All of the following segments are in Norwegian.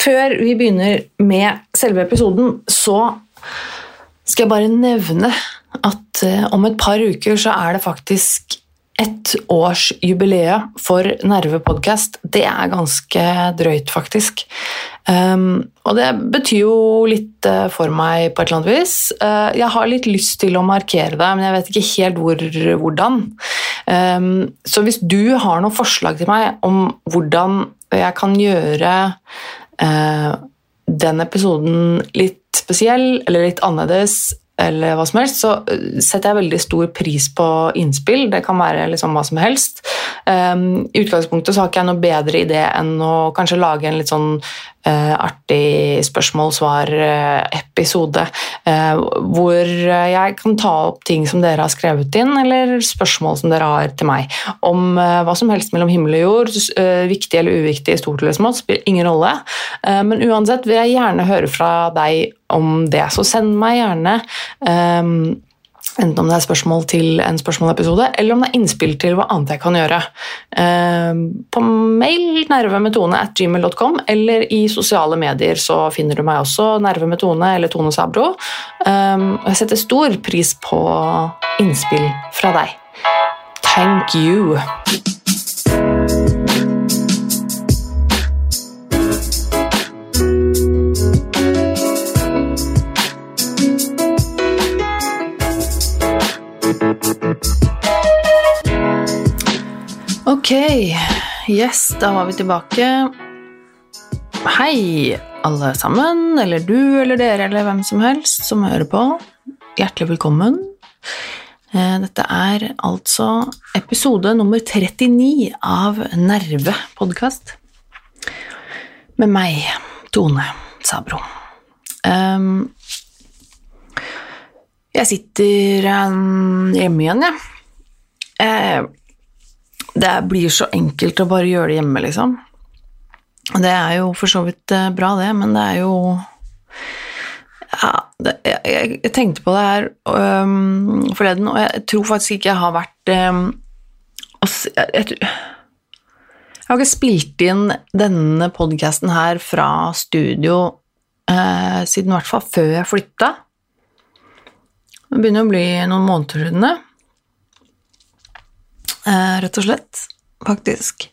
før vi begynner med selve episoden, så skal jeg bare nevne at eh, om et par uker så er det faktisk ett års jubileet for Nervepodkast. Det er ganske drøyt, faktisk. Um, og det betyr jo litt uh, for meg på et eller annet vis. Uh, jeg har litt lyst til å markere det, men jeg vet ikke helt hvor, hvordan. Um, så hvis du har noen forslag til meg om hvordan jeg kan gjøre uh, den episoden litt spesiell eller litt annerledes eller hva som helst, så øh, setter jeg veldig stor pris på innspill. Det kan være liksom hva som helst. Um, I utgangspunktet så har ikke jeg noe bedre idé enn å kanskje lage en litt sånn artig spørsmål-svar-episode uh, hvor jeg kan ta opp ting som dere har skrevet inn, eller spørsmål som dere har til meg. Om hva som helst mellom himmel og jord, viktig eller uviktig, stort eller smått, spiller ingen rolle. men uansett vil jeg gjerne høre fra deg om det, så send meg gjerne Enten om det er spørsmål til en spørsmålepisode, eller om det er innspill til hva annet jeg kan gjøre. Ehm, på mail nervemetone at gmail.com, eller i sosiale medier så finner du meg også Nerve eller Tone Sabro. Ehm, jeg setter stor pris på innspill fra deg. Thank you! Ok, yes, da var vi tilbake. Hei, alle sammen, eller du eller dere eller hvem som helst som hører på. Hjertelig velkommen. Eh, dette er altså episode nummer 39 av Nerve podkast. Med meg, Tone Sabro. Jeg sitter ehm, hjemme igjen, jeg. Ja det blir så enkelt å bare gjøre det hjemme, liksom. Det er jo for så vidt eh, bra, det, men det er jo ja, det, jeg, jeg, tenkte på det her um, forleden, og jeg tror faktisk ikke jeg har vært um, jeg, jeg, jeg, har ikke spilt inn denne podkasten her fra studio uh, siden i hvert fall før jeg flytta. Det begynner å bli noen måneder siden det. Eh, rett og slett, faktisk.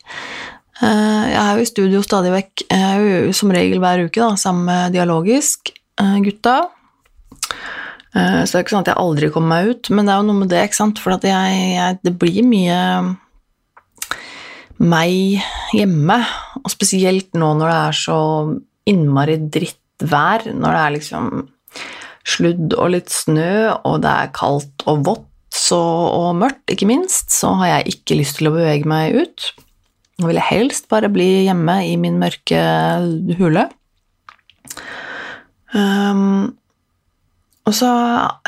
Eh, jeg er jo i studio stadig vekk, jeg er jo som regel hver uke, da, sammen med Dialogisk, eh, gutta. Så det er ikke sånn at jeg aldri kommer meg ut, men det er jo noe med det, ikke sant, for jeg, jeg, det blir mye meg hjemme, og spesielt nå når det er så innmari drittvær, når det er liksom sludd og litt snø, og det er kaldt og vått, så, og mørkt, ikke minst, så har jeg ikke lyst til å bevege meg ut. Nå vil jeg helst bare bli hjemme i min mørke hule. Um, og så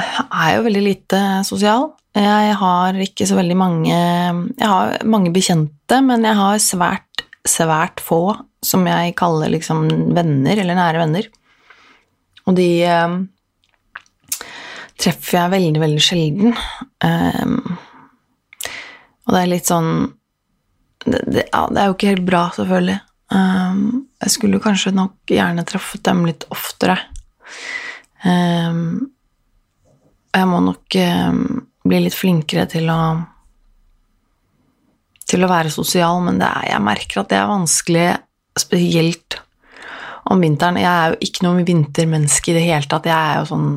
er jeg jo veldig lite sosial. Jeg har ikke så veldig mange Jeg har mange bekjente, men jeg har svært, svært få som jeg kaller liksom venner, eller nære venner. Og de um, treffer jeg veldig, veldig sjelden. Um, og det er litt sånn det, det, ja, det, er jo ikke helt bra, selvfølgelig. Um, jeg skulle kanskje nok gjerne truffet dem litt oftere. Um, jeg må nok bli litt flinkere til å til å være sosial, men er, jeg merker at det er vanskelig, spesielt om vinteren. Jeg er jo ikke noe vintermenneske i det hele tatt. Jeg er jo sånn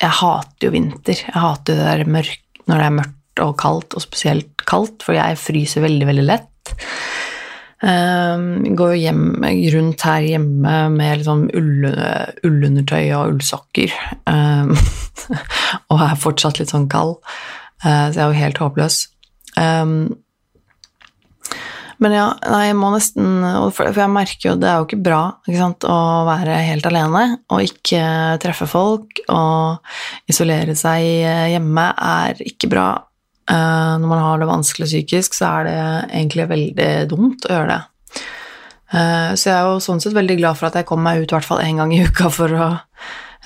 jeg hater jo vinter. Jeg hater det der mørk, når det er mørkt og kaldt, og spesielt kaldt, for jeg fryser veldig, veldig lett. Um, går jo hjem, rundt her hjemme med liksom ull, ullundertøy og ullsokker. Um, og er fortsatt litt sånn kald, uh, så jeg er jo helt håpløs. Um, men ja, nei, jeg må nesten For jeg merker jo det er jo ikke bra ikke sant, å være helt alene og ikke treffe folk. Og isolere seg hjemme er ikke bra. Eh, når man har det vanskelig psykisk, så er det egentlig veldig dumt å gjøre det. Eh, så jeg er jo sånn sett veldig glad for at jeg kom meg ut i hvert fall én gang i uka for å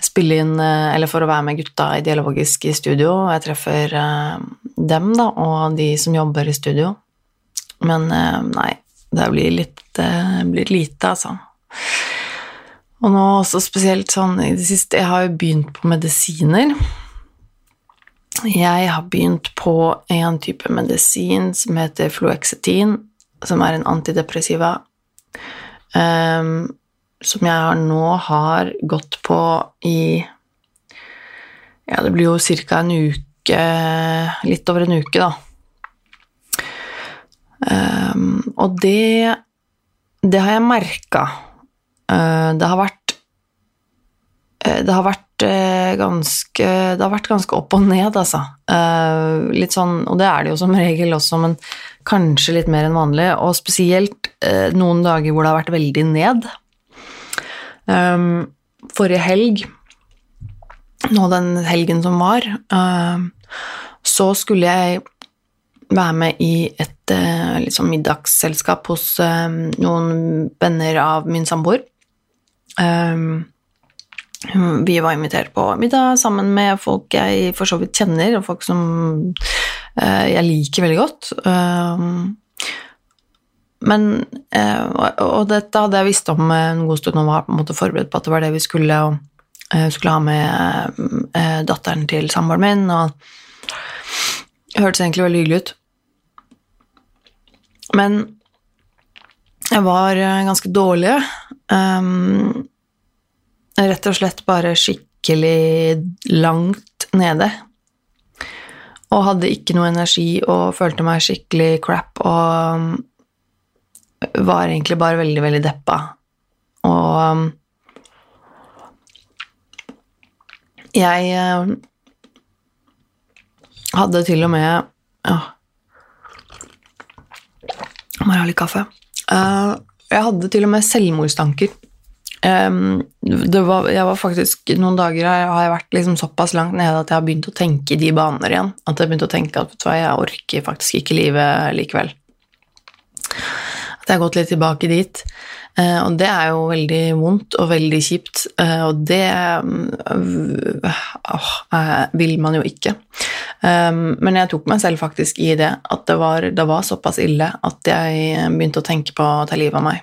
spille inn, eh, eller for å være med gutta i Dialogisk i studio. Jeg treffer dem, da, og de som jobber i studio. Men eh, nei, det blir litt, det blir lite, altså. Og nå også spesielt sånn i det siste Jeg har jo begynt på medisiner. Jeg har begynt på en type medisin som heter fluoxetin, som er en antidepressiva, um, som jeg nå har gått på i Ja, det blir jo ca. en uke Litt over en uke, da. Um, og det Det har jeg merka. Uh, det har vært Det har vært ganske Det har vært ganske opp og ned, altså. Uh, litt sånn, og det er det jo som regel også, men kanskje litt mer enn vanlig. Og spesielt uh, noen dager hvor det har vært veldig ned. Um, forrige helg, nå den helgen som var, uh, så skulle jeg være med i et liksom middagsselskap hos noen venner av min samboer. Um, vi var invitert på middag sammen med folk jeg for så vidt kjenner, og folk som uh, jeg liker veldig godt. Um, men uh, Og dette hadde jeg visst om en god stund og var på en måte forberedt på at det var det vi skulle, og skulle ha med datteren til samboeren min, og det hørtes egentlig veldig hyggelig ut. Men jeg var ganske dårlig. Um, rett og slett bare skikkelig langt nede. Og hadde ikke noe energi og følte meg skikkelig crap og um, var egentlig bare veldig, veldig deppa. Og um, jeg um, hadde til og med ja, Jeg ha litt kaffe? Uh, jeg hadde til og med selvmordstanker. Um, var, jeg var faktisk, Noen dager har jeg vært liksom såpass langt nede at jeg har begynt å tenke i de baner igjen. At jeg har begynt å tenke at hva, jeg orker faktisk ikke livet likevel. Jeg har gått litt tilbake dit. Uh, og det er jo veldig vondt og veldig kjipt, uh, og det uh, vil man jo ikke. Men jeg tok meg selv faktisk i det, at det var, det var såpass ille at jeg begynte å tenke på å ta livet av meg.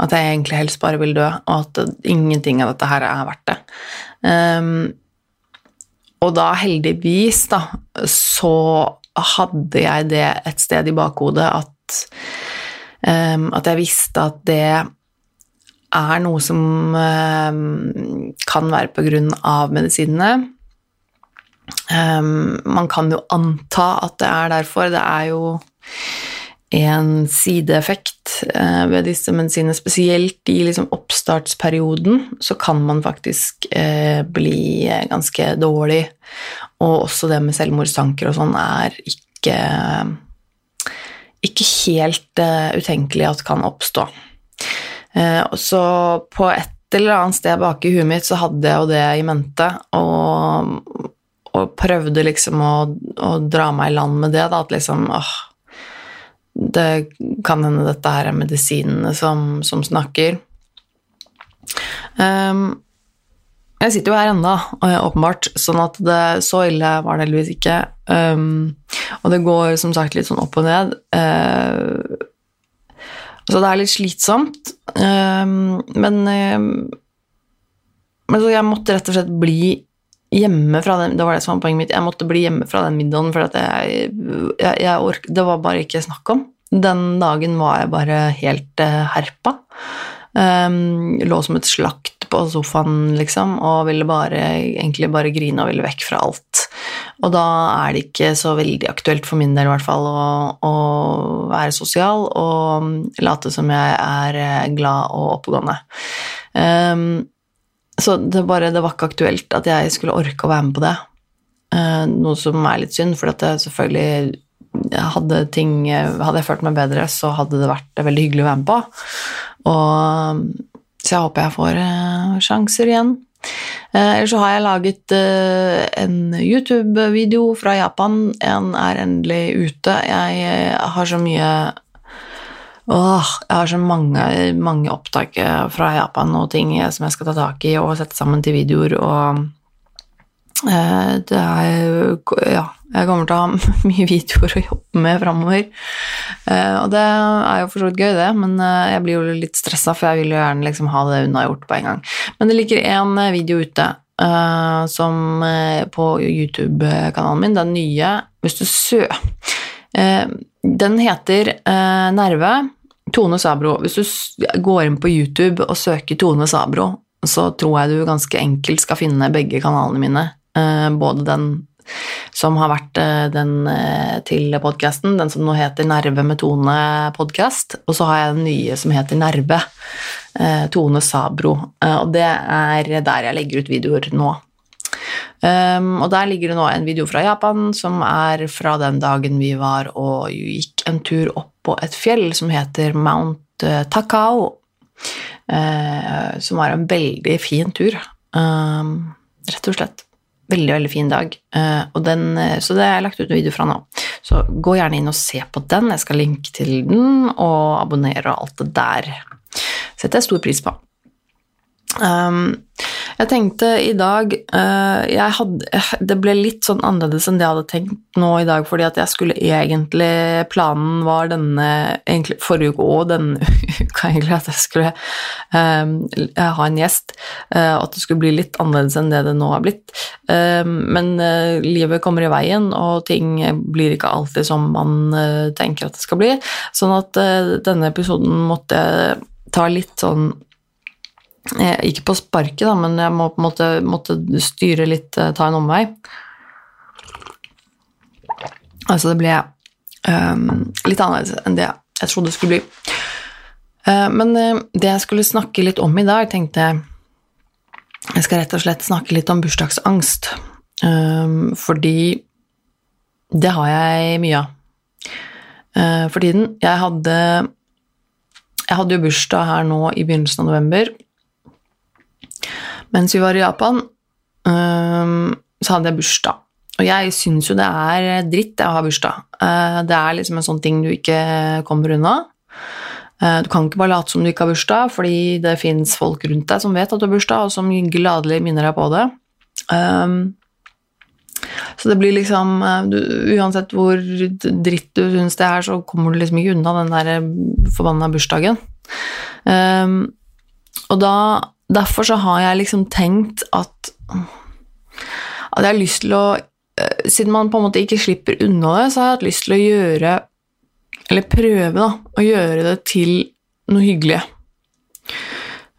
At jeg egentlig helst bare vil dø, og at ingenting av dette her er verdt det. Og da heldigvis, da, så hadde jeg det et sted i bakhodet at, at jeg visste at det er noe som um, kan være på grunn av medisinene. Um, man kan jo anta at det er derfor. Det er jo en sideeffekt eh, ved disse medisinene, spesielt i liksom oppstartsperioden, så kan man faktisk eh, bli ganske dårlig. Og også det med selvmordstanker og sånn er ikke, ikke helt uh, utenkelig at kan oppstå. Uh, så på et eller annet sted bak i huet mitt så hadde jeg jo det i mente, og, og prøvde liksom å, å, dra meg i land med det, da, at liksom åh, det kan hende dette her er medisinene som, som snakker. Um, jeg sitter jo her ennå, åpenbart, sånn at det, så ille var det heldigvis ikke. Um, og det går som sagt litt sånn opp og ned. Uh, så det er litt slitsomt. Um, men, men så jeg måtte rett og slett bli hjemme fra den Det var det som var poenget mitt. Jeg måtte bli hjemme fra den middagen, for jeg, jeg, jeg ork, det var bare ikke snakk om. Den dagen var jeg bare helt uh, herpa. Um, lå som et slakt på sofaen, liksom, og ville bare, egentlig bare grine og ville vekk fra alt. Og da er det ikke så veldig aktuelt for min del, i hvert fall, å, å være sosial og late som jeg er eh, glad og oppegående. Um, så det, bare, det var ikke aktuelt at jeg skulle orke å være med på det. Uh, noe som er litt synd, for at det selvfølgelig hadde, ting, hadde jeg følt meg bedre, så hadde det vært veldig hyggelig å være med på. Og, så jeg håper jeg får uh, sjanser igjen. Uh, Ellers så har jeg laget uh, en YouTube-video fra Japan. En er endelig ute. Jeg har så mye Åh, jeg har så mange, mange opptak fra Japan og ting som jeg skal ta tak i og sette sammen til videoer. Og Eh, det er Ja, jeg kommer til å ha mye videoer å jobbe med framover. Eh, og det er jo for så vidt gøy, det, men eh, jeg blir jo litt stressa, for jeg vil jo gjerne liksom ha det unnagjort på en gang. Men det ligger én video ute som på YouTube-kanalen min, den nye Hvis du sø... Den heter Nerve. Tone Sabro. Hvis du går inn på YouTube og søker Tone Sabro, så tror jeg du ganske enkelt skal finne begge kanalene mine. Eh, både den som har vært eh, den eh, til podkasten, den som nå heter Nerve med Tone podkast, og så har jeg den nye som heter Nerve, Tone Sabro, og det er der jeg legger ut videoer nå. Um, og der ligger det nå en video fra Japan som er fra den dagen vi var og gikk en tur opp på et fjell som heter Mount Takao, som var en veldig fin tur, um, rett og slett. Veldig, veldig fin dag. Uh, den, uh, så det har jeg lagt ut en video fra nå. Så gå gjerne inn og se på den. Jeg skal linke til den, og abonnere og alt det der. setter jeg stor pris på. Um, jeg tenkte i dag uh, hadde, Det ble litt sånn annerledes enn det jeg hadde tenkt nå i dag, fordi at jeg skulle egentlig Planen var denne egentlig, forrige uke og denne uka egentlig at jeg skulle um, ha en gjest, uh, at det skulle bli litt annerledes enn det det nå har blitt. Um, men uh, livet kommer i veien, og ting blir ikke alltid som man tenker at det skal bli. Sånn at denne episoden måtte ta litt sånn Eh, ikke på sparket, da, men jeg må på måtte styre litt, eh, ta en omvei. Altså, det ble um, litt annerledes enn det jeg trodde det skulle bli. Uh, men uh, det jeg skulle snakke litt om i dag, tenkte jeg Jeg skal rett og slett snakke litt om bursdagsangst. Um, fordi det har jeg mye av for tiden. Jeg hadde jeg hadde jo bursdag her nå i begynnelsen av november, mens vi var i Japan, så hadde jeg bursdag. Og jeg syns jo det er dritt å ha bursdag. Uh, det er liksom en sånn ting du ikke kommer unna. Uh, du kan ikke bare late som du ikke har bursdag, fordi det fins folk rundt deg som vet at du har bursdag, og som gladelig minner deg på det. Um, så det blir liksom uh, du, Uansett hvor dritt du syns det er, så kommer du liksom ikke unna den der forbanna bursdagen. Um, og da Derfor så har jeg liksom tenkt at, at jeg har lyst til å eh, Siden man på en måte ikke slipper unna det, så har jeg hatt lyst til å gjøre Eller prøve, da, å gjøre det til noe hyggelig.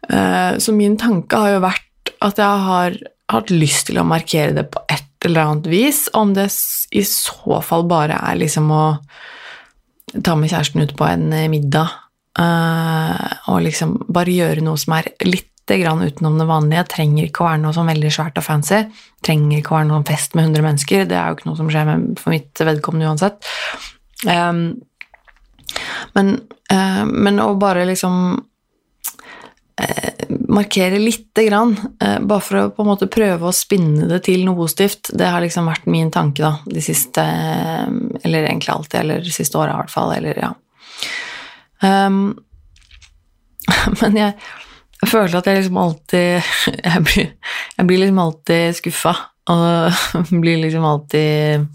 Eh, så min tanke har jo vært at jeg har hatt lyst til å markere det på et eller annet vis, om det i så fall bare er liksom å ta med kjæresten ut på en middag og liksom bare gjøre noe som er litt grann utenom det vanlige. Trenger ikke å være noe sånn veldig svært og fancy. Trenger ikke å være noen fest med 100 mennesker. Det er jo ikke noe som skjer med, for mitt vedkommende uansett. Um, men, uh, men, å bare liksom uh, markere lite grann, uh, bare for å på en måte prøve å spinne det til noe positivt, det har liksom vært min tanke da, de siste Eller egentlig alltid, eller de siste åra i hvert fall. Eller ja. Um, men jeg jeg føler at jeg liksom alltid Jeg blir, jeg blir liksom alltid skuffa, og blir liksom alltid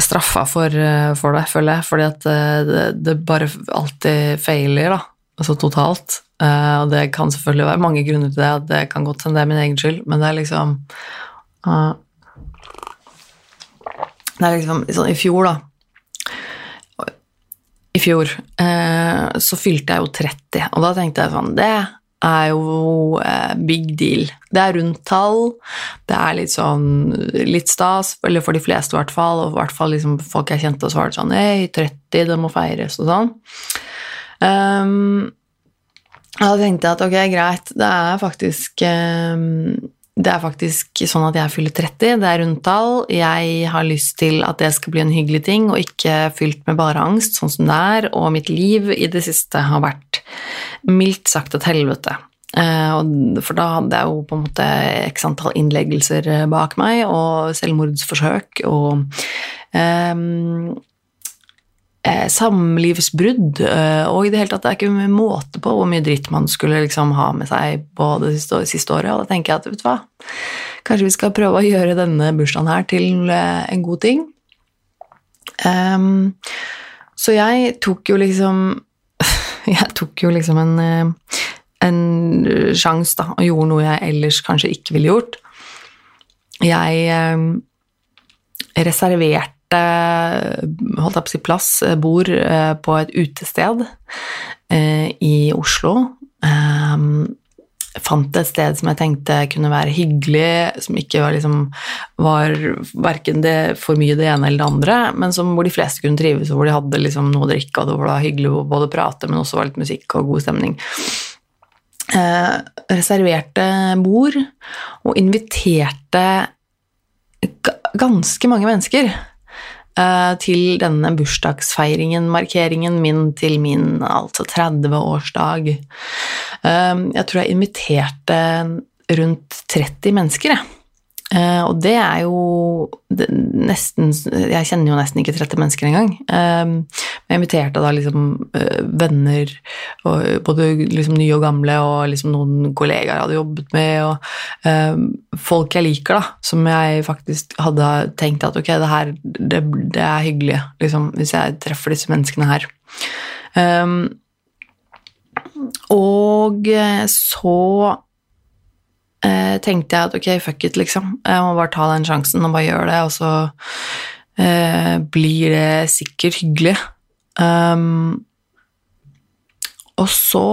straffa for, for, det, føler jeg, fordi at eh, det, det bare alltid feiler, da, altså totalt. Eh, og det kan selvfølgelig være mange grunner til det, at det kan godt hende det er min egen skyld, men det er liksom uh, Det er liksom sånn i fjor, da i fjor, eh, så fylte jeg jo 30, og da tenkte jeg sånn Det er jo eh, big deal. Det er rundt tall, det er litt sånn litt stas, eller for de fleste i hvert fall, og i hvert fall liksom folk jeg kjente, så var sånn Hei, 30, det må feires, og sånn. Um, da tenkte jeg at ok, greit, det er faktisk um, det er faktisk sånn at jeg fyller 30, det er rundtall. Jeg har lyst til at det skal bli en hyggelig ting, og ikke fylt med bare angst, sånn som det er. Og mitt liv i det siste har vært mildt sagt et helvete. Eh, for da hadde jeg jo på en måte x antall innleggelser bak meg, og selvmordsforsøk, og um, eh, samlivsbrudd, eh, og i det hele tatt det er ikke måte på hvor mye dritt man skulle liksom ha med seg på det siste, siste året. Og da tenker jeg at vet du hva, kanskje vi skal prøve å gjøre denne bursdagen her til eh, en god ting. Um, så jeg tok jo liksom Jeg tok jo liksom en, eh, en sjanse, da, og gjorde noe jeg ellers kanskje ikke ville gjort. Jeg um, reserverte holdt jeg på å si plass, bord på et utested i Oslo. Um, fant et sted som jeg tenkte kunne være hyggelig, som ikke var, liksom, var verken det, for mye det ene eller det andre, men som, hvor de fleste kunne trives, og hvor de hadde liksom, noe å drikke, og det var hyggelig å både prate, men også var litt musikk og god stemning. Eh, reserverte bord og inviterte ganske mange mennesker Eh, til denne bursdagsfeiringen, markeringen min til min altså 30-årsdag. Eh, jeg tror jeg inviterte rundt 30 mennesker, jeg. Uh, og det er jo det, nesten Jeg kjenner jo nesten ikke 30 mennesker engang. Uh, jeg inviterte da liksom uh, venner, både liksom nye og gamle, og liksom noen kollegaer jeg hadde jobbet med, og folk jeg liker, da, som jeg faktisk hadde tenkt at ok, det her det, det er hyggelig, liksom, hvis jeg treffer disse menneskene her. Um, og så eh, tenkte jeg at ok, fuck it, liksom. Jeg må bare ta den sjansen og bare gjøre det, og så eh, blir det sikkert hyggelig. Um, og så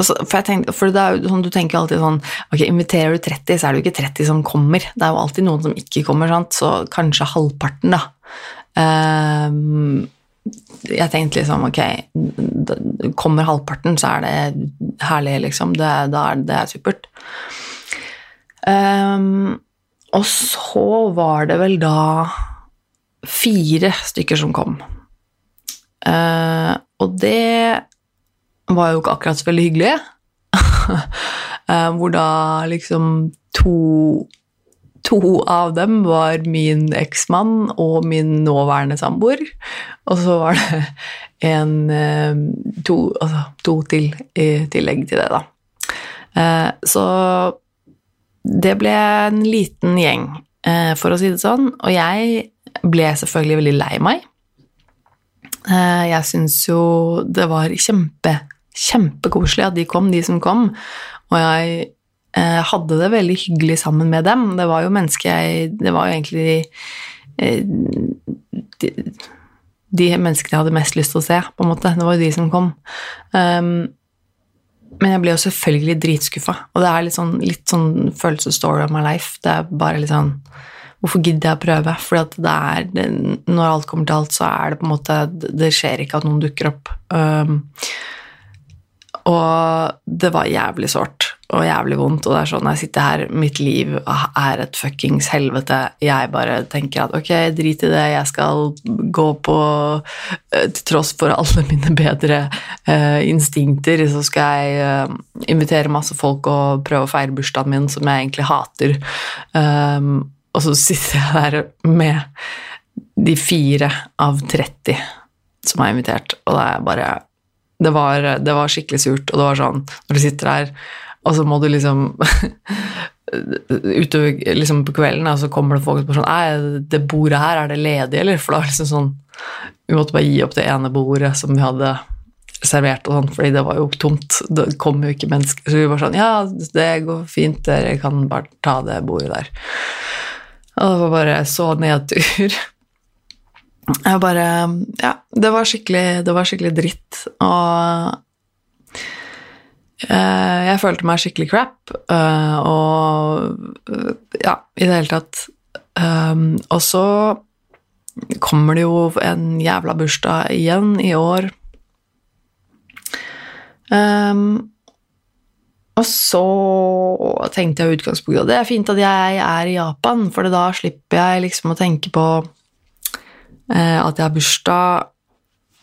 altså, for, tenkte, for det er jo sånn, Du tenker alltid sånn ok, Inviterer du 30, så er det jo ikke 30 som kommer. Det er jo alltid noen som ikke kommer, sant? så kanskje halvparten, da. Um, jeg tenkte liksom ok, kommer halvparten, så er det herlig, liksom. Det, da er det er supert. Um, og så var det vel da fire stykker som kom. Uh, og det var jo ikke akkurat så veldig hyggelig. uh, hvor da liksom to To av dem var min eksmann og min nåværende samboer. Og så var det en eh, to, altså to til i tillegg til det, da. Eh, så det ble en liten gjeng, eh, for å si det sånn. Og jeg ble selvfølgelig veldig lei meg. Jeg syns jo det var kjempe, kjempekoselig at de kom, de som kom. Og jeg hadde det veldig hyggelig sammen med dem. Det var jo mennesker jeg Det var jo egentlig eh, de, de, menneskene jeg hadde mest lyst til å se, på en måte. Det var jo de som kom. Um, men jeg ble jo selvfølgelig dritskuffa, og det er litt sånn, litt sånn følelsesstory of my life. Det er bare litt sånn Hvorfor gidder jeg å prøve? Det, når alt kommer til alt, så er det på en måte Det skjer ikke at noen dukker opp. Um, og det var jævlig sårt og jævlig vondt, og det er sånn jeg sitter her, mitt liv er et fuckings helvete. Jeg bare tenker at ok, drit i det, jeg skal gå på eh, Til tross for alle mine bedre uh, instinkter, så skal jeg uh, invitere masse folk og prøve å feire bursdagen min, som jeg egentlig hater. Um, og så sitter jeg der med de fire av 30 som er invitert, og da er jeg bare det var, det var skikkelig surt, og det var sånn Når du sitter der og så må du liksom Utover liksom på kvelden og så kommer det folk på sånn Er det bordet her, er det ledig, eller? For da var liksom sånn Vi måtte bare gi opp det ene bordet som vi hadde servert, og sånn, fordi det var jo tomt. Det kom jo ikke mennesker. Så vi var sånn Ja, det går fint, dere kan bare ta det bordet der. Og det var bare så nedtur. Jeg bare Ja, det var skikkelig, det var skikkelig dritt. Og Eh, jeg følte meg skikkelig crap, eh, og ja, i det hele tatt. Og så kommer det jo en jævla bursdag igjen i år. og så tenkte jeg utgangspunktet at det er fint at jeg er i Japan, for da slipper jeg liksom å tenke på at jeg har bursdag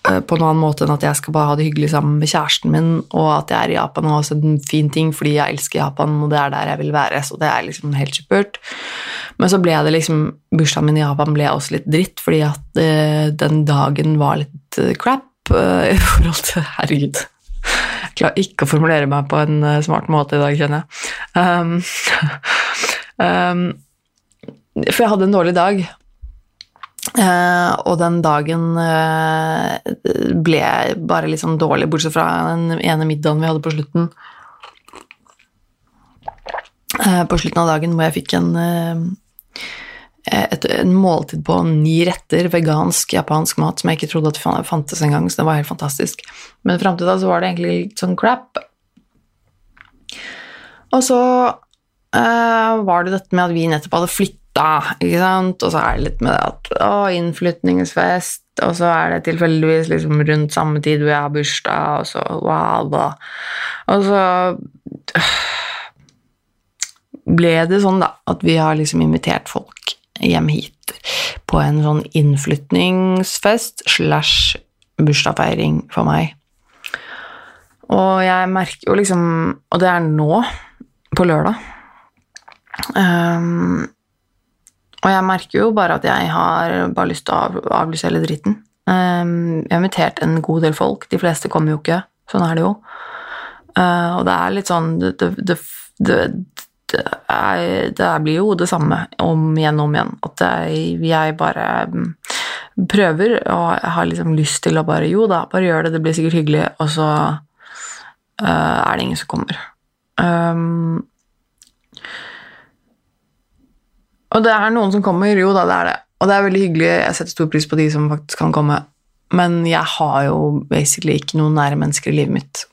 Eh, på noen annen måte enn at jeg skal bare ha det hyggelig sammen med kjæresten min, og at jeg er i Japan og også en fin ting fordi jeg elsker Japan, og det er der jeg vil være, så det er liksom helt supert. Men så ble det liksom Bursdagen min i Japan ble også litt dritt, fordi at uh, den dagen var litt uh, crap uh, i forhold til Herregud. Jeg klarer ikke å formulere meg på en smart måte i dag, kjenner jeg. Um, Um, for jeg hadde en dårlig dag. Eh, og den dagen uh, ble bare litt sånn dårlig, bortsett fra den ene middagen vi hadde på slutten. Uh, på slutten av dagen hvor jeg fikk en, et, en måltid på ni retter vegansk japansk mat som jeg ikke trodde at fantes engang, så det var helt fantastisk. Men fram til da så var det egentlig litt sånn crap. Og så var det dette med at vi nettopp hadde flytta ikke sant? Og så er det litt med det at å, innflytningsfest, og så er det tilfeldigvis liksom rundt samme tid hvor jeg har bursdag, og så wow, da. Og så ble det sånn, da, at vi har liksom invitert folk hjem hit på en sånn innflytningsfest slash bursdagsfeiring for meg. Og jeg merker jo liksom Og det er nå, på lørdag. Um, og jeg merker jo bare at jeg har bare lyst til å avlyse hele dritten. Um, jeg har invitert en god del folk. De fleste kommer jo ikke. Sånn er det jo. Uh, og det er litt sånn Det, det, det, det, er, blir jo det samme om igjen og om igjen. At jeg, bare mm, prøver, og har liksom lyst til å bare Jo da, bare gjør det, det blir sikkert hyggelig, og så uh, er det ingen som kommer. Um, og det er noen som kommer, jo da, det er det. Og det er veldig hyggelig, jeg setter stor pris på de som faktisk kan komme. Men jeg har jo basically ikke noen nære mennesker i livet mitt.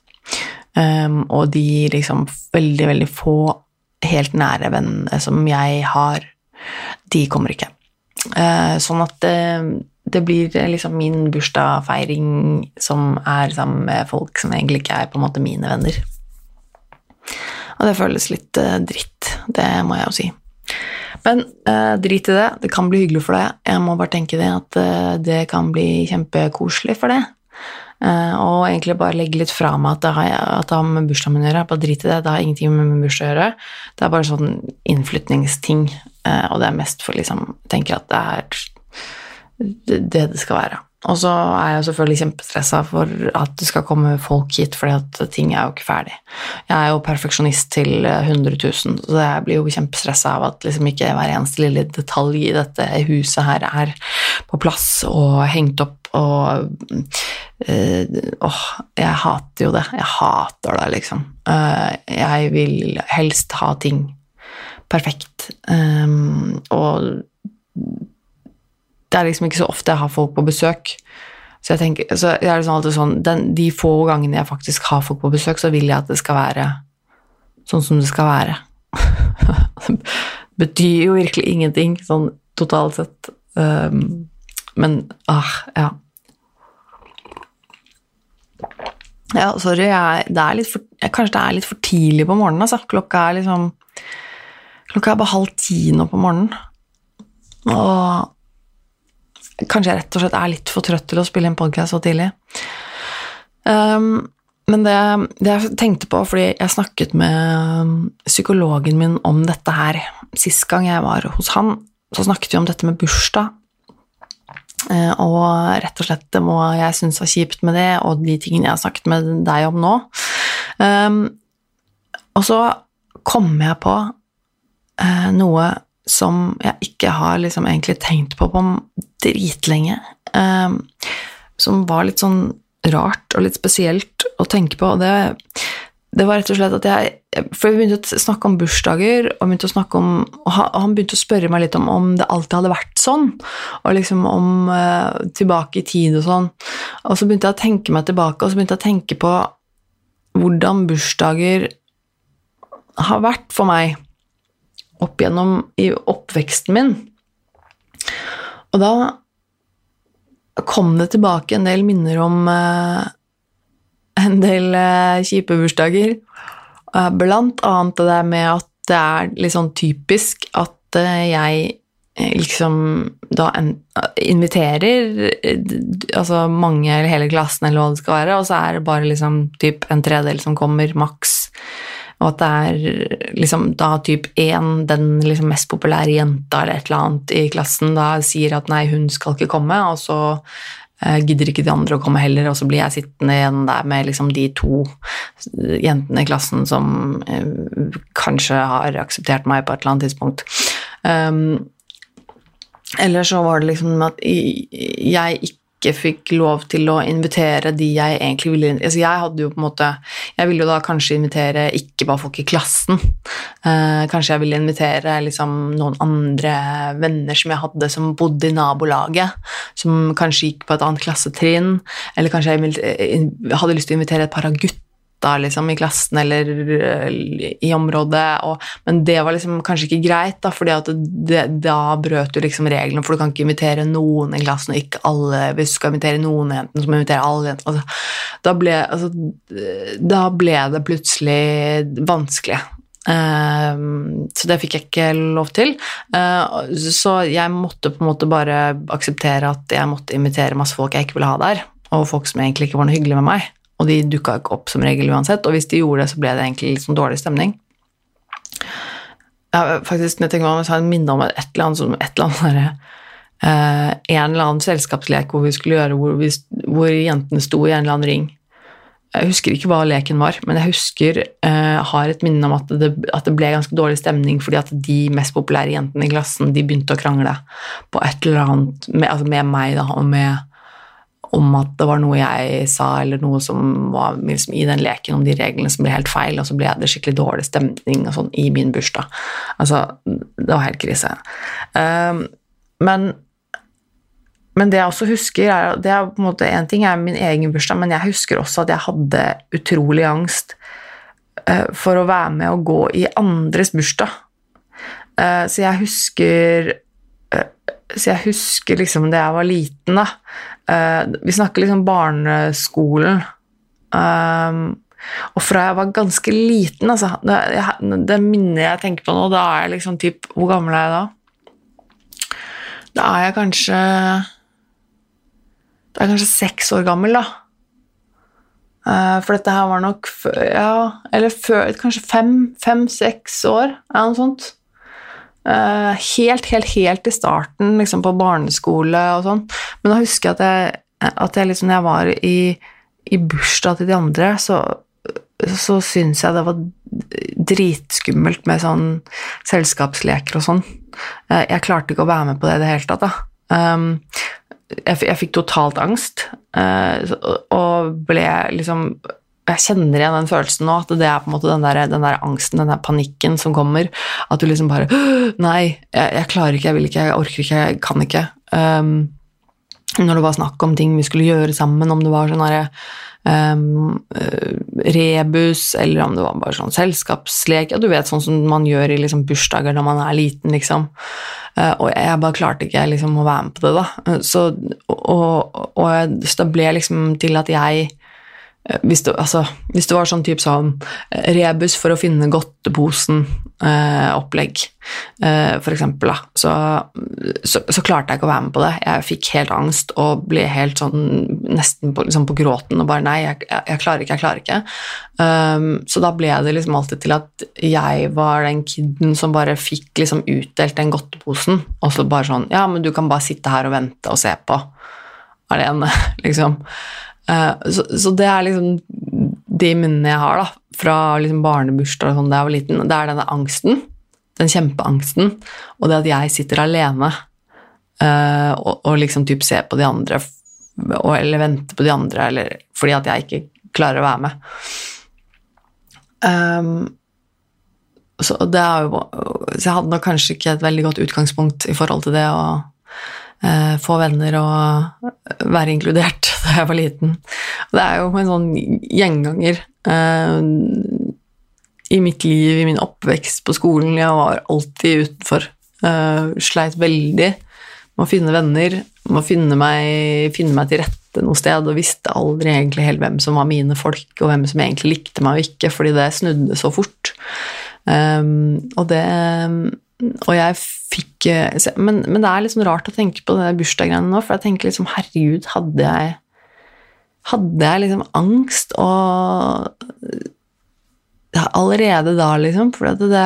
Um, og de liksom veldig, veldig få helt nære vennene som jeg har, de kommer ikke. Uh, sånn at det, det blir liksom min bursdagsfeiring som er sammen med folk som egentlig ikke er på en måte mine venner. Og det føles litt uh, dritt, det må jeg jo si. Men eh, drit i det. Det kan bli hyggelig for deg. Jeg må bare tenke det at eh, det kan bli kjempekoselig for det. Eh, og egentlig bare legge litt fra meg at det har, at det har med bursdagen min å gjøre. Bare drit i det. Det har ingenting med min bursdag å gjøre. Det er bare sånn innflytningsting, eh, og det er mest for liksom tenker at det er det det skal være. Og så er jeg selvfølgelig kjempestressa for at det skal komme folk hit, fordi at ting er jo ikke ferdig. Jeg er jo perfeksjonist til 100 000, så jeg blir jo kjempestressa av at liksom ikke hver eneste lille detalj i dette huset her er på plass og hengt opp og øh, Åh, jeg hater jo det. Jeg hater det, liksom. Uh, jeg vil helst ha ting perfekt. Um, og det er liksom ikke så ofte jeg har folk på besøk. Så jeg tenker, så jeg er liksom alltid sånn, den, De få gangene jeg faktisk har folk på besøk, så vil jeg at det skal være sånn som det skal være. det betyr jo virkelig ingenting sånn totalt sett. Um, men ah, ja. Ja, sorry, jeg, det er litt for, kanskje det er litt for tidlig på morgenen. Altså. Klokka er liksom Klokka er bare halv ti nå på morgenen. Og Kanskje jeg rett og slett er litt for trøtt til å spille en podkast så tidlig. Um, men det, det, jeg tenkte på, fordi jeg snakket med um, psykologen min om dette her Sist gang jeg var hos han, så snakket vi om dette med bursdag. Uh, og rett og slett det må jeg synes var kjipt med det, og de tingene jeg har snakket med deg om nå. Um, og så kom jeg på uh, noe som jeg ikke har liksom egentlig tenkt på på dritlenge. Um, som var litt sånn rart og litt spesielt å tenke på. Det, det var rett og slett at jeg For vi begynte å snakke om bursdager, og, begynte å snakke om, og han begynte å spørre meg litt om om det alltid hadde vært sånn, og liksom om uh, tilbake i tid og sånn. Og så begynte jeg å tenke meg tilbake, og så begynte jeg å tenke på hvordan bursdager har vært for meg opp gjennom i oppveksten min. Og da kom det tilbake en del minner om eh, en del eh, kjipe bursdager. Uh, blant annet det der med at det er litt sånn typisk at jeg liksom da inviterer altså mange eller hele klassen eller hva det skal være, og så er det bare liksom typ en tredel som kommer, maks. Og at det er liksom da typ én, den liksom mest populære jenta eller et eller annet i klassen, da sier at nei, hun skal ikke komme, og så eh, gidder ikke de andre å komme heller, og så blir jeg sittende igjen der med liksom de to jentene i klassen som eh, kanskje har akseptert meg på et eller annet tidspunkt. Um, eller så var det liksom at jeg ikke ikke fikk lov til å invitere de jeg egentlig ville altså Jeg hadde jo på en måte Jeg ville jo da kanskje invitere ikke bare folk i klassen. Eh, kanskje jeg ville invitere liksom noen andre venner som jeg hadde som bodde i nabolaget, som kanskje gikk på et annet klassetrinn. Eller kanskje jeg eh, hadde lyst til å invitere et par av guttene gutta liksom, i klassen eller i området, og, men det var liksom kanskje ikke greit, da, fordi da brøt du liksom reglene, for du kan ikke invitere noen i klassen, og ikke alle. Hvis du skal invitere noen jenter, så må du invitere alle jentene. Altså, da, ble, altså, da ble det plutselig vanskelig. Uh, så det fikk jeg ikke lov til. Uh, så jeg måtte på en måte bare akseptere at jeg måtte invitere masse folk jeg ikke ville ha der, og folk som egentlig ikke var noe hyggelig med meg. Og de dukka ikke opp som regel uansett, og hvis de gjorde det, så ble det egentlig sånn dårlig stemning. Ja, faktisk, jeg tenker meg om, minne om et eller annet, som, et eller annet der, uh, En eller annen selskapslek hvor vi skulle gjøre hvor, vi, hvor, jentene sto i en eller annen ring. Jeg husker ikke hva leken var, men jeg husker, uh, har et minne om at det, at det, ble ganske dårlig stemning fordi at de mest populære jentene i klassen de begynte å krangle på et eller annet med, altså med meg da, og med om at det var noe jeg sa, eller noe som var liksom, i den leken om de reglene som ble helt feil, og så ble det skikkelig dårlig stemning og sånn i min bursdag. Altså, det var helt krise. Um, men, men, det jeg også husker, er det er på en måte En ting er min egen bursdag, men jeg husker også at jeg hadde utrolig angst uh, for å være med og gå i andres bursdag. Uh, så jeg husker uh, så jeg husker liksom da jeg var liten, da. Uh, vi snakker liksom barneskolen. Um, og fra jeg var ganske liten, altså Det, det minnet jeg tenker på nå, da er jeg liksom typ Hvor gammel er jeg da? Da er jeg kanskje Da er jeg kanskje seks år gammel, da. Uh, for dette her var nok før Ja, eller før Kanskje fem-seks fem, år, eller noe sånt. Uh, helt, helt, helt i starten, liksom på barneskole og sånn. Men da husker jeg at jeg, at jeg liksom, når jeg var i, i bursdag til de andre, så, så syns jeg det var dritskummelt med sånn selskapsleker og sånn. Uh, jeg klarte ikke å være med på det i det hele tatt, da. Um, jeg, jeg, fikk totalt angst, uh, og ble liksom jeg kjenner igjen den følelsen nå, at det er på en måte den der, den der angsten, den der panikken som kommer. At du liksom bare Nei, jeg, jeg, klarer ikke, jeg vil ikke, jeg orker ikke, jeg kan ikke. Um, når det var snakk om ting vi skulle gjøre sammen, om det var sånn herre um, rebus, eller om det var bare sånn selskapslek ja, Du vet, sånn som man gjør i liksom, bursdager når man er liten, liksom. Uh, og jeg bare klarte ikke liksom, å være med på det, da. Så, og, og, og det ble liksom til at jeg Eh, hvis det, altså, hvis det, var sånn type sånn eh, rebus for å finne godteposen-opplegg, eh, eh, f.eks., så, så, så, klarte jeg ikke å være med på det. Jeg fikk helt angst og ble helt sånn nesten på, liksom på gråten og bare Nei, jeg, jeg, jeg, klarer ikke, jeg klarer ikke. Um, så da ble det liksom alltid til at jeg var den kiden som bare fikk liksom utdelt den godteposen, og så bare sånn Ja, men du kan bare sitte her og vente og se på alene, liksom. Uh, så, så, det er liksom de minnene jeg har da, fra liksom barnebursdag og sånn da jeg var liten. Det er denne angsten, den kjempeangsten, og det at jeg sitter alene uh, og, og, liksom typ ser på de andre, og, eller venter på de andre, eller fordi at jeg ikke klarer å være med. Um, så, jo, så jeg hadde nok kanskje ikke et veldig godt utgangspunkt i forhold til det uh, få venner og være inkludert da jeg var liten. Og det er jo en sånn gjenganger uh, i mitt liv, i min oppvekst på skolen. Jeg var alltid utenfor. Uh, sleit veldig med å finne venner, med å finne meg, finne meg til rette noe sted, og visste aldri egentlig helt hvem som var mine folk, og hvem som egentlig likte meg og ikke, fordi det snudde så fort. Og det Og jeg fikk men, men, det er liksom rart å tenke på det bursdagsgreiene nå, for jeg tenker liksom herregud, hadde jeg hadde jeg liksom angst og Allerede da, liksom. For det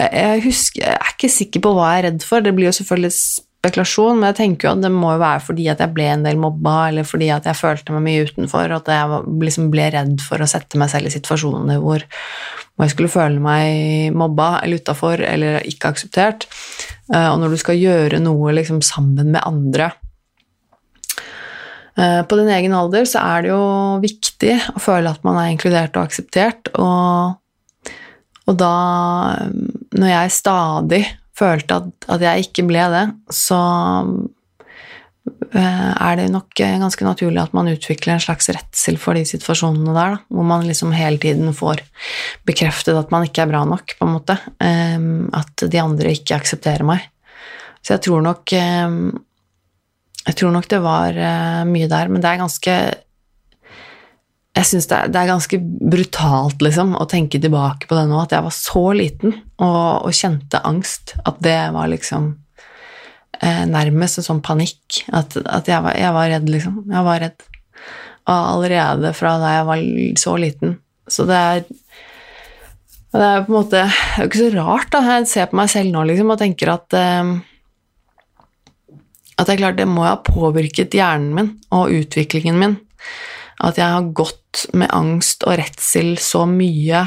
jeg, husker, jeg er ikke sikker på hva jeg er redd for. Det blir jo selvfølgelig spekulasjon, men jeg tenker jo at det må jo være fordi at jeg ble en del mobba, eller fordi at jeg følte meg mye utenfor, og at jeg liksom ble redd for å sette meg selv i situasjoner hvor, hvor jeg skulle føle meg mobba eller utafor eller ikke akseptert. Eh, og når du skal gjøre noe liksom sammen med andre eh, på din egen alder så er det jo viktig å føle at man er inkludert og akseptert, og og da, når jeg stadig følte at, at jeg ikke ble det, så eh, er det nok ganske naturlig at man utvikler en slags redsel for de situasjonene der, da, hvor man liksom hele tiden får bekreftet at man ikke er bra nok, på en måte. Ehm, at de andre ikke aksepterer meg. Så jeg tror nok Jeg tror nok det var eh, mye der, men det er ganske jeg syns det, det, er ganske brutalt liksom, å tenke tilbake på det nå, at jeg var så liten og, og kjente angst. At det var liksom eh, nærmest en sånn panikk. At, at jeg, var, jeg, var, redd, liksom. Jeg var redd. Allerede fra da jeg var så liten. Så det er det er på en måte Det er jo ikke så rart, da. Jeg ser på meg selv nå liksom, og tenker at eh, At det er klart, det må ha påvirket hjernen min og utviklingen min at jeg har gått med angst og redsel så mye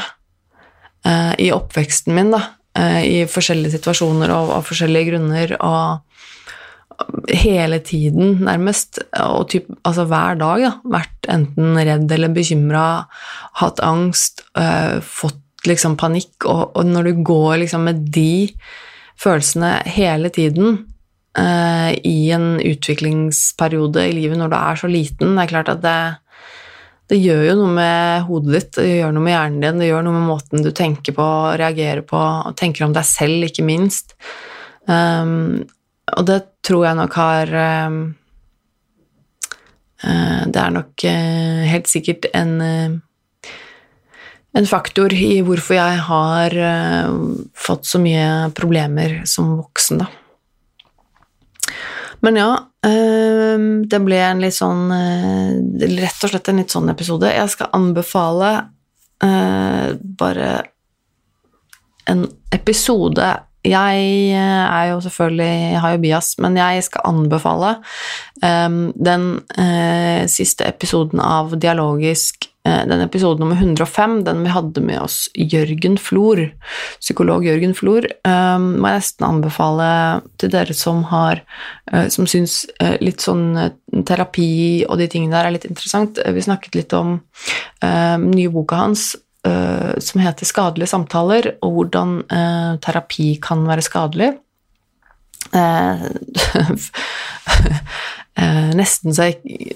eh, i oppveksten min, da, i forskjellige situasjoner og av forskjellige grunner, og hele tiden, nærmest, og typ, altså hver dag, da, vært enten redd eller bekymra, hatt angst, eh, fått liksom panikk, og, og, når du går liksom med de følelsene hele tiden eh, i en utviklingsperiode i livet når du er så liten, det er klart at det det gjør jo noe med hodet ditt, det gjør noe med hjernen din, det gjør noe med måten du tenker på, reagerer på, og tenker om deg selv, ikke minst. Um, og det tror jeg nok har um, uh, Det er nok uh, helt sikkert en, uh, en faktor i hvorfor jeg har fått så mye problemer som voksen, da. Men ja, det ble en litt sånn eh, Rett og slett en litt sånn episode. Jeg skal anbefale eh, bare en episode jeg eh, er jo selvfølgelig jeg har jo bias, men jeg skal anbefale um, den uh, siste episoden av Dialogisk uh, den episoden nummer 105, den vi hadde med oss Jørgen Flor, psykolog Jørgen Flor, um, må jeg nesten anbefale til dere som har uh, som syns litt sånn terapi og de tingene der er litt interessant. Vi snakket litt om nye boka hans som heter 'Skadelige samtaler', og hvordan terapi kan være skadelig. Eh, nesten så jeg,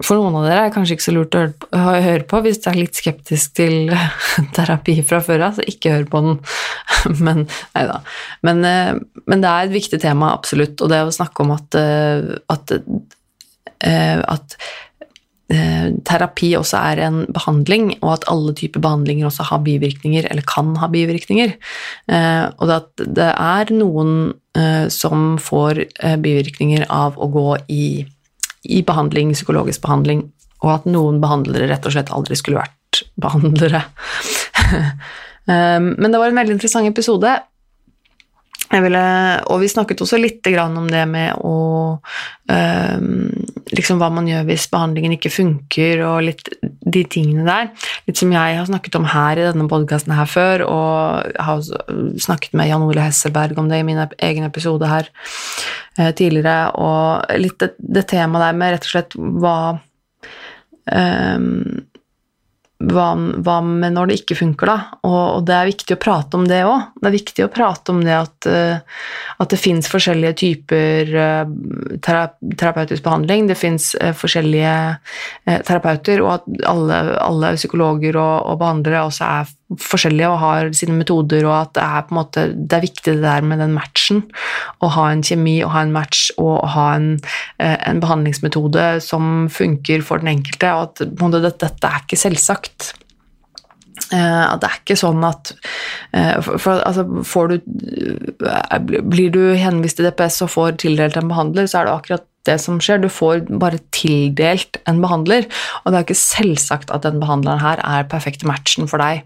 For noen av dere er det kanskje ikke så lurt å høre på hvis du er litt skeptisk til terapi fra før av, så ikke hør på den. Men. Men, eh, men, det er et viktig tema, absolutt, og det å snakke om at, eh, at, eh, at terapi også er en behandling, og at alle typer behandlinger også har bivirkninger, eller kan ha bivirkninger. Og at det er noen Eh, som får eh, bivirkninger av å gå i, i, behandling, psykologisk behandling, og at noen behandlere rett og slett aldri skulle vært behandlere. Eh, men det var en veldig interessant episode. Ville, og vi snakket også litt om det med å um, liksom Hva man gjør hvis behandlingen ikke funker, og litt de tingene der. Litt som jeg har snakket om her i denne podkasten her før, og har snakket med Jan Ole Hesselberg om det i min egen episode her eh, tidligere, og litt det, det temaet der med rett og slett hva um, hva, hva, med når det ikke funker, da? Og, og, det er viktig å prate om det òg. Det er viktig å prate om det at, uh, at det fins forskjellige typer uh, terapeutisk behandling. Det fins uh, forskjellige terapeuter, og at alle, alle psykologer og, og, behandlere også er forskjellige og har sine metoder, og at det er på en måte det er viktig det der med den matchen. Å ha en kjemi og ha en match og ha en, en behandlingsmetode som funker for den enkelte, og at måte, dette, dette er ikke selvsagt. Uh, det er ikke sånn at uh, for, altså, får du Blir du henvist til DPS og får tildelt en behandler, så er det akkurat det som skjer. Du får bare tildelt en behandler, og det er ikke selvsagt at den behandleren her er perfekte matchen for deg.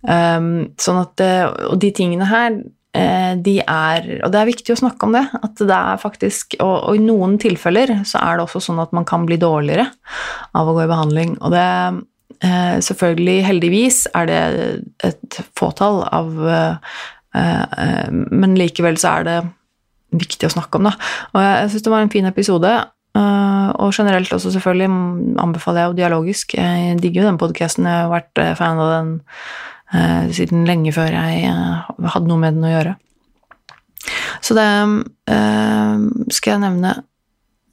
Um, sånn at, og de tingene her eh, de er Og det er viktig å snakke om det. At det er faktisk og, og, i noen tilfeller så er det også sånn at man kan bli dårligere av å gå i behandling. Og det eh, Selvfølgelig, heldigvis, er det et fåtall av Men likevel så er det viktig å snakke om, da. Og jeg, jeg syns det var en fin episode. Uh, og generelt også selvfølgelig anbefaler jeg jo dialogisk. Jeg digger jo den podkasten. Jeg har vært fan av den uh, siden lenge før jeg hadde noe med den å gjøre. Så det skal jeg nevne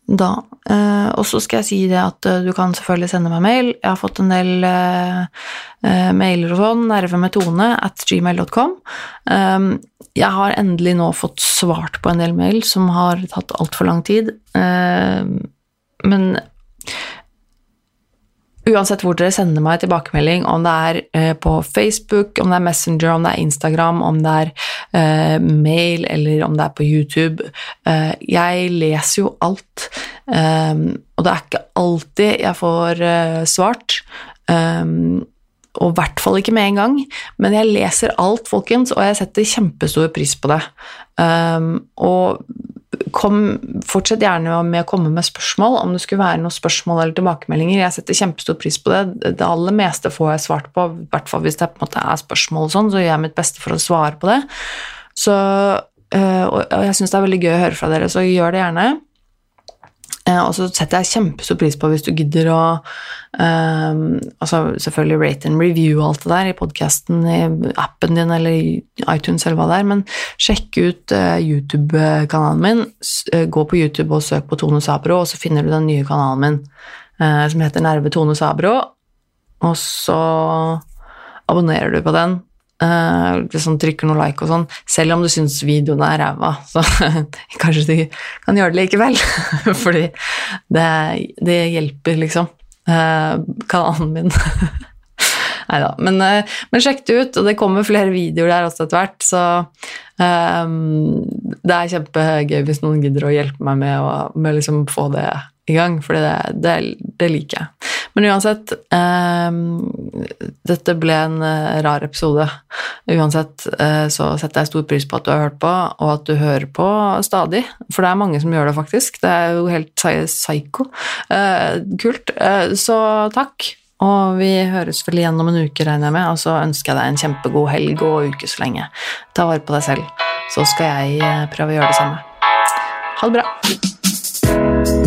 da. Uh, og så skal jeg si det at uh, du kan selvfølgelig sende meg mail. Jeg har fått en del uh, mailer og sånn. Nervemetone at gmail.com. Jeg har endelig nå fått svart på en del mail som har tatt altfor lang tid. men uansett hvor dere sender meg tilbakemelding, om det er eh, på Facebook, om det er Messenger, om det er Instagram, om det er uh, mail eller om det er på YouTube uh, Jeg leser jo alt, um, og det er ikke alltid jeg får uh, svart. Um, og i hvert fall ikke med en gang, men jeg leser alt, folkens, og jeg setter kjempestor pris på det. og kom, fortsett gjerne med å komme med spørsmål om det skulle være noen spørsmål eller tilbakemeldinger. Jeg setter kjempestor pris på det. Det aller meste får jeg svart på, i hvert fall hvis det på en måte er spørsmål og sånn, så gjør jeg mitt beste for å svare på det. Så, øh, og jeg syns det er veldig gøy å høre fra dere, så gjør det gjerne. Eh, og så setter jeg kjempestor pris på hvis du gidder å um, altså Selvfølgelig rate and review alt det der i podkasten, i appen din eller i iTunes eller hva det er, men sjekk ut uh, YouTube-kanalen min. Uh, gå på YouTube og søk på Tone Sabro, og så finner du den nye kanalen min uh, som heter Nerve Tone Sabro, og så abonnerer du på den. Uh, liksom trykker noe like og sånn, selv om du syns videoen er ræva, så kanskje du kan gjøre det likevel. Fordi det, det, hjelper, liksom. Uh, kanalen min. Nei da. Men, uh, men, sjekk det ut, og det kommer flere videoer der også etter hvert, så um, det er kjempegøy hvis noen gidder å hjelpe meg med å med liksom få det i gang, for det, det, det liker jeg. Men uansett eh, Dette ble en eh, rar episode. Uansett eh, så setter jeg stor pris på at du har hørt på, og at du hører på stadig. For det er mange som gjør det, faktisk. Det er jo helt psycho. Eh, kult. Så takk. Og vi høres vel igjen om en uke, regner jeg med. Og så ønsker jeg deg en kjempegod helg og uke så lenge. Ta vare på deg selv. Så skal jeg prøve å gjøre det samme. Ha det bra.